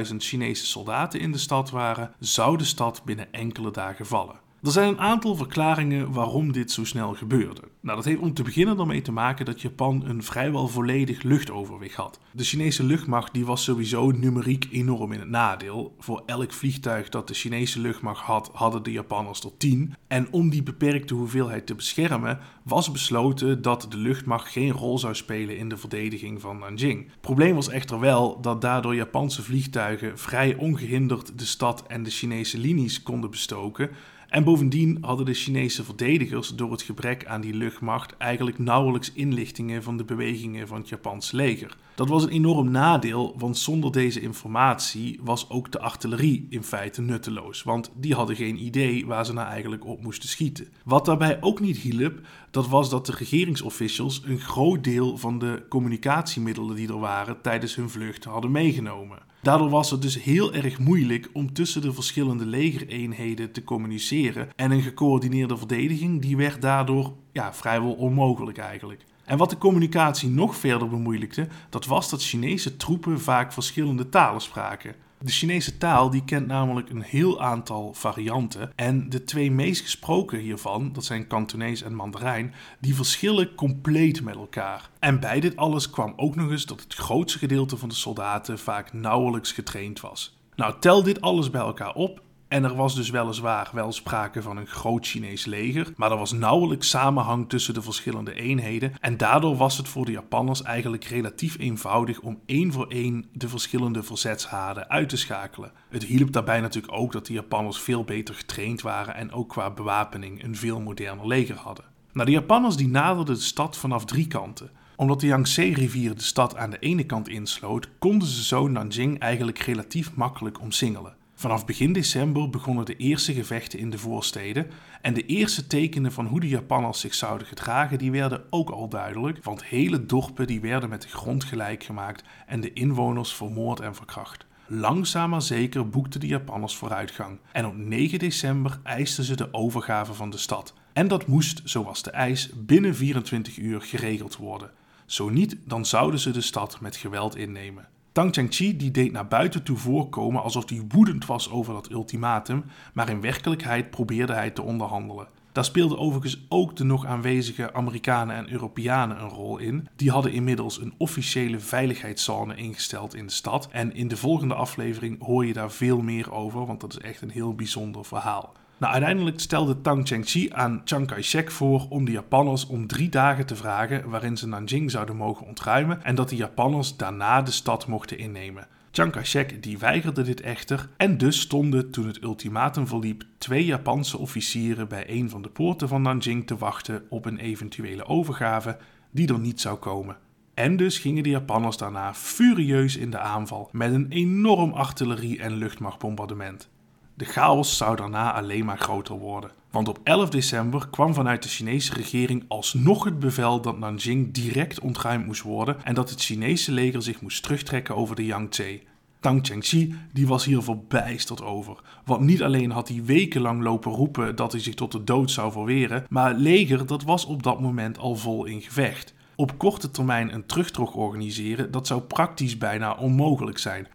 150.000 Chinese soldaten in de stad waren, zou de stad binnen enkele dagen vallen. Er zijn een aantal verklaringen waarom dit zo snel gebeurde. Nou, dat heeft om te beginnen ermee te maken dat Japan een vrijwel volledig luchtoverwicht had. De Chinese luchtmacht die was sowieso numeriek enorm in het nadeel. Voor elk vliegtuig dat de Chinese luchtmacht had, hadden de Japanners er 10. En om die beperkte hoeveelheid te beschermen, was besloten dat de luchtmacht geen rol zou spelen in de verdediging van Nanjing. Het probleem was echter wel dat daardoor Japanse vliegtuigen vrij ongehinderd de stad en de Chinese linies konden bestoken. En bovendien hadden de Chinese verdedigers door het gebrek aan die luchtmacht eigenlijk nauwelijks inlichtingen van de bewegingen van het Japanse leger. Dat was een enorm nadeel, want zonder deze informatie was ook de artillerie in feite nutteloos, want die hadden geen idee waar ze nou eigenlijk op moesten schieten. Wat daarbij ook niet hielp, dat was dat de regeringsofficials een groot deel van de communicatiemiddelen die er waren tijdens hun vlucht hadden meegenomen. Daardoor was het dus heel erg moeilijk om tussen de verschillende legereenheden te communiceren en een gecoördineerde verdediging die werd daardoor ja, vrijwel onmogelijk eigenlijk. En wat de communicatie nog verder bemoeilijkte, dat was dat Chinese troepen vaak verschillende talen spraken. De Chinese taal die kent namelijk een heel aantal varianten en de twee meest gesproken hiervan, dat zijn Kantonees en Mandarijn, die verschillen compleet met elkaar. En bij dit alles kwam ook nog eens dat het grootste gedeelte van de soldaten vaak nauwelijks getraind was. Nou, tel dit alles bij elkaar op en er was dus weliswaar wel sprake van een groot Chinees leger, maar er was nauwelijks samenhang tussen de verschillende eenheden en daardoor was het voor de Japanners eigenlijk relatief eenvoudig om één voor één de verschillende verzetshaarden uit te schakelen. Het hielp daarbij natuurlijk ook dat de Japanners veel beter getraind waren en ook qua bewapening een veel moderner leger hadden. Nou, de Japanners die naderden de stad vanaf drie kanten. Omdat de Yangtze-rivier de stad aan de ene kant insloot, konden ze zo Nanjing eigenlijk relatief makkelijk omsingelen. Vanaf begin december begonnen de eerste gevechten in de voorsteden en de eerste tekenen van hoe de Japanners zich zouden gedragen, die werden ook al duidelijk, want hele dorpen die werden met de grond gelijk gemaakt en de inwoners vermoord en verkracht. Langzaam maar zeker boekten de Japanners vooruitgang en op 9 december eisten ze de overgave van de stad. En dat moest, zoals de eis, binnen 24 uur geregeld worden. Zo niet, dan zouden ze de stad met geweld innemen. Tang Changchi die deed naar buiten toe voorkomen alsof hij woedend was over dat ultimatum, maar in werkelijkheid probeerde hij te onderhandelen. Daar speelden overigens ook de nog aanwezige Amerikanen en Europeanen een rol in. Die hadden inmiddels een officiële veiligheidszone ingesteld in de stad. En in de volgende aflevering hoor je daar veel meer over, want dat is echt een heel bijzonder verhaal. Nou, uiteindelijk stelde Tang Chengxi aan Chiang Kai-shek voor om de Japanners om drie dagen te vragen waarin ze Nanjing zouden mogen ontruimen en dat de Japanners daarna de stad mochten innemen. Chiang Kai-shek die weigerde dit echter en dus stonden toen het ultimatum verliep twee Japanse officieren bij een van de poorten van Nanjing te wachten op een eventuele overgave die er niet zou komen. En dus gingen de Japanners daarna furieus in de aanval met een enorm artillerie- en luchtmachtbombardement. De chaos zou daarna alleen maar groter worden. Want op 11 december kwam vanuit de Chinese regering alsnog het bevel dat Nanjing direct ontruimd moest worden en dat het Chinese leger zich moest terugtrekken over de Yangtze. Tang Chengxi die was hier verbijsterd over. Want niet alleen had hij wekenlang lopen roepen dat hij zich tot de dood zou verweren, maar het leger dat was op dat moment al vol in gevecht. Op korte termijn een terugtocht organiseren, dat zou praktisch bijna onmogelijk zijn.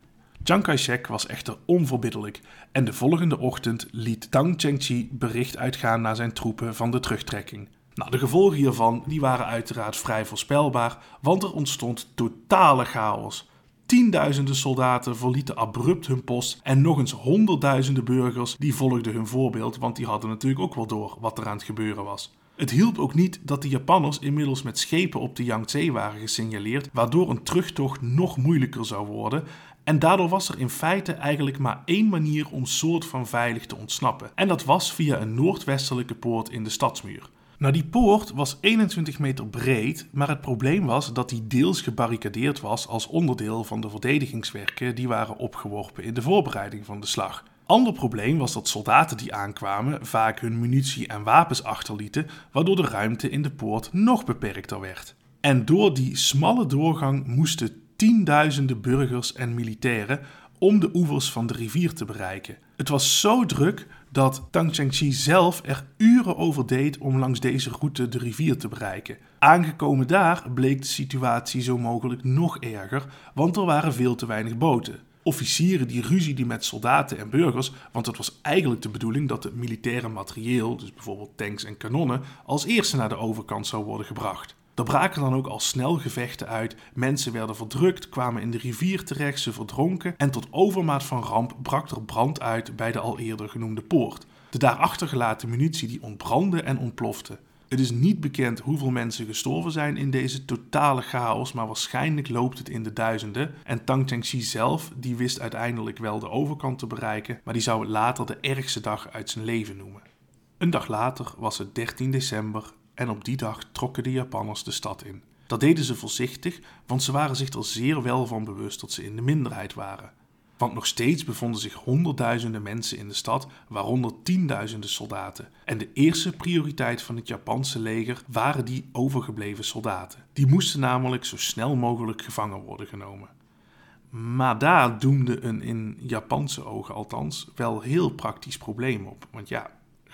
Chiang Kai-shek was echter onverbiddelijk en de volgende ochtend liet Tang Chengchi bericht uitgaan naar zijn troepen van de terugtrekking. Nou, de gevolgen hiervan die waren uiteraard vrij voorspelbaar, want er ontstond totale chaos. Tienduizenden soldaten verlieten abrupt hun post en nog eens honderdduizenden burgers die volgden hun voorbeeld, want die hadden natuurlijk ook wel door wat er aan het gebeuren was. Het hielp ook niet dat de Japanners inmiddels met schepen op de Yangtze waren gesignaleerd, waardoor een terugtocht nog moeilijker zou worden. En daardoor was er in feite eigenlijk maar één manier om soort van veilig te ontsnappen. En dat was via een noordwestelijke poort in de stadsmuur. Nou, die poort was 21 meter breed, maar het probleem was dat die deels gebarricadeerd was als onderdeel van de verdedigingswerken die waren opgeworpen in de voorbereiding van de slag. Ander probleem was dat soldaten die aankwamen vaak hun munitie en wapens achterlieten, waardoor de ruimte in de poort nog beperkter werd. En door die smalle doorgang moesten tienduizenden burgers en militairen om de oevers van de rivier te bereiken. Het was zo druk dat Tang Chengchi zelf er uren over deed om langs deze route de rivier te bereiken. Aangekomen daar bleek de situatie zo mogelijk nog erger, want er waren veel te weinig boten. Officieren die ruzie die met soldaten en burgers, want het was eigenlijk de bedoeling dat het militaire materieel, dus bijvoorbeeld tanks en kanonnen, als eerste naar de overkant zou worden gebracht. Er braken dan ook al snel gevechten uit, mensen werden verdrukt, kwamen in de rivier terecht, ze verdronken en tot overmaat van ramp brak er brand uit bij de al eerder genoemde poort. De daarachter gelaten munitie die ontbrandde en ontplofte. Het is niet bekend hoeveel mensen gestorven zijn in deze totale chaos, maar waarschijnlijk loopt het in de duizenden. En Tang Chengxi zelf, die wist uiteindelijk wel de overkant te bereiken, maar die zou het later de ergste dag uit zijn leven noemen. Een dag later was het 13 december en op die dag trokken de Japanners de stad in. Dat deden ze voorzichtig, want ze waren zich er zeer wel van bewust dat ze in de minderheid waren. Want nog steeds bevonden zich honderdduizenden mensen in de stad, waaronder tienduizenden soldaten. En de eerste prioriteit van het Japanse leger waren die overgebleven soldaten. Die moesten namelijk zo snel mogelijk gevangen worden genomen. Maar daar doemde een in Japanse ogen althans wel heel praktisch probleem op. Want ja,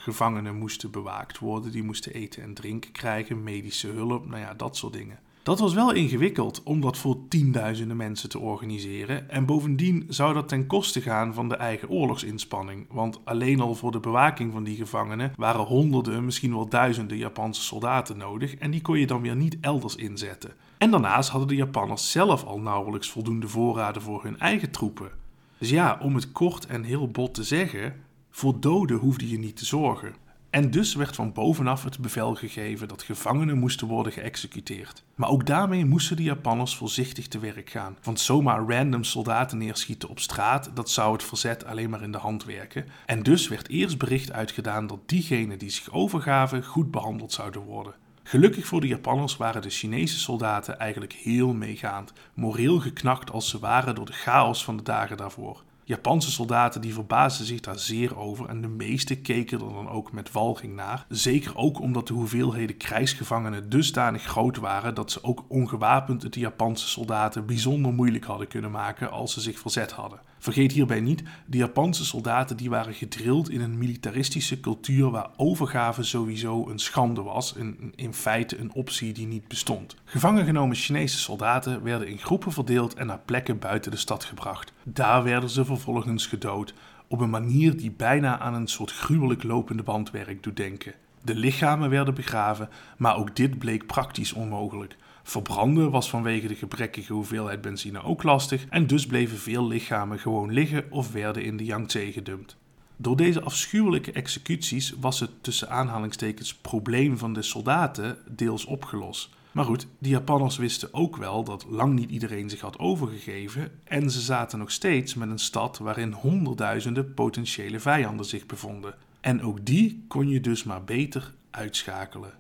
gevangenen moesten bewaakt worden, die moesten eten en drinken krijgen, medische hulp, nou ja, dat soort dingen. Dat was wel ingewikkeld om dat voor tienduizenden mensen te organiseren. En bovendien zou dat ten koste gaan van de eigen oorlogsinspanning. Want alleen al voor de bewaking van die gevangenen waren honderden, misschien wel duizenden Japanse soldaten nodig. En die kon je dan weer niet elders inzetten. En daarnaast hadden de Japanners zelf al nauwelijks voldoende voorraden voor hun eigen troepen. Dus ja, om het kort en heel bot te zeggen, voor doden hoefde je niet te zorgen. En dus werd van bovenaf het bevel gegeven dat gevangenen moesten worden geëxecuteerd. Maar ook daarmee moesten de Japanners voorzichtig te werk gaan, want zomaar random soldaten neerschieten op straat, dat zou het verzet alleen maar in de hand werken. En dus werd eerst bericht uitgedaan dat diegenen die zich overgaven goed behandeld zouden worden. Gelukkig voor de Japanners waren de Chinese soldaten eigenlijk heel meegaand, moreel geknakt als ze waren door de chaos van de dagen daarvoor. Japanse soldaten die verbaasden zich daar zeer over en de meesten keken er dan ook met walging naar. Zeker ook omdat de hoeveelheden krijgsgevangenen dusdanig groot waren dat ze ook ongewapend het de Japanse soldaten bijzonder moeilijk hadden kunnen maken als ze zich verzet hadden. Vergeet hierbij niet, de Japanse soldaten die waren gedrild in een militaristische cultuur waar overgave sowieso een schande was en in feite een optie die niet bestond. Gevangen genomen Chinese soldaten werden in groepen verdeeld en naar plekken buiten de stad gebracht. Daar werden ze vervolgens gedood op een manier die bijna aan een soort gruwelijk lopende bandwerk doet denken. De lichamen werden begraven, maar ook dit bleek praktisch onmogelijk. Verbranden was vanwege de gebrekkige hoeveelheid benzine ook lastig en dus bleven veel lichamen gewoon liggen of werden in de Yangtze gedumpt. Door deze afschuwelijke executies was het tussen aanhalingstekens probleem van de soldaten deels opgelost. Maar goed, de Japanners wisten ook wel dat lang niet iedereen zich had overgegeven en ze zaten nog steeds met een stad waarin honderdduizenden potentiële vijanden zich bevonden. En ook die kon je dus maar beter uitschakelen.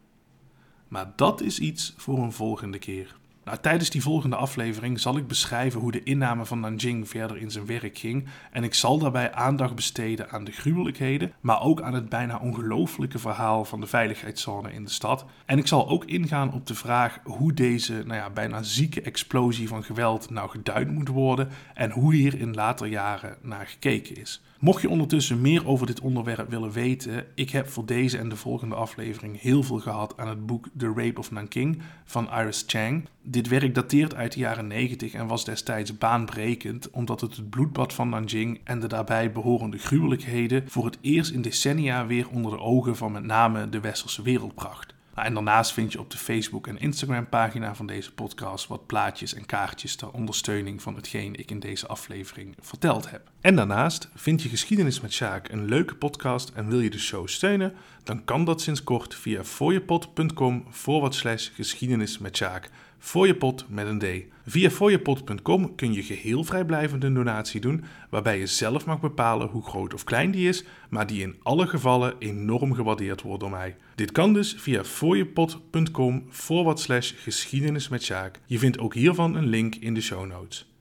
Maar dat is iets voor een volgende keer. Nou, tijdens die volgende aflevering zal ik beschrijven hoe de inname van Nanjing verder in zijn werk ging. En ik zal daarbij aandacht besteden aan de gruwelijkheden, maar ook aan het bijna ongelooflijke verhaal van de veiligheidszone in de stad. En ik zal ook ingaan op de vraag hoe deze nou ja, bijna zieke explosie van geweld nou geduid moet worden en hoe hier in later jaren naar gekeken is. Mocht je ondertussen meer over dit onderwerp willen weten, ik heb voor deze en de volgende aflevering heel veel gehad aan het boek The Rape of Nanking van Iris Chang. Dit werk dateert uit de jaren 90 en was destijds baanbrekend, omdat het het bloedbad van Nanjing en de daarbij behorende gruwelijkheden voor het eerst in decennia weer onder de ogen van met name de westerse wereld bracht. Nou, en daarnaast vind je op de Facebook- en Instagram-pagina van deze podcast wat plaatjes en kaartjes ter ondersteuning van hetgeen ik in deze aflevering verteld heb. En daarnaast vind je Geschiedenis met Sjaak een leuke podcast en wil je de show steunen, dan kan dat sinds kort via fooiepot.com forward slash geschiedenis met Sjaak. Fooiepot met een D. Via fooiepot.com kun je geheel vrijblijvend een donatie doen, waarbij je zelf mag bepalen hoe groot of klein die is, maar die in alle gevallen enorm gewaardeerd wordt door mij. Dit kan dus via fooiepot.com forward slash geschiedenis met Sjaak. Je vindt ook hiervan een link in de show notes.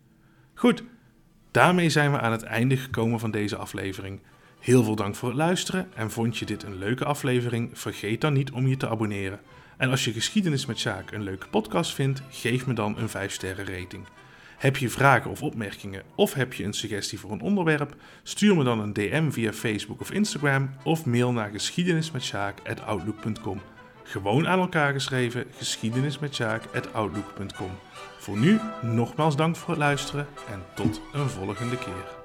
Goed, daarmee zijn we aan het einde gekomen van deze aflevering. Heel veel dank voor het luisteren en vond je dit een leuke aflevering? Vergeet dan niet om je te abonneren. En als je Geschiedenis met Sjaak een leuke podcast vindt, geef me dan een 5 sterren rating. Heb je vragen of opmerkingen of heb je een suggestie voor een onderwerp? Stuur me dan een DM via Facebook of Instagram of mail naar geschiedenismetsjaak@outlook.com. Gewoon aan elkaar geschreven geschiedenismetsjaak@outlook.com. Voor nu nogmaals dank voor het luisteren en tot een volgende keer.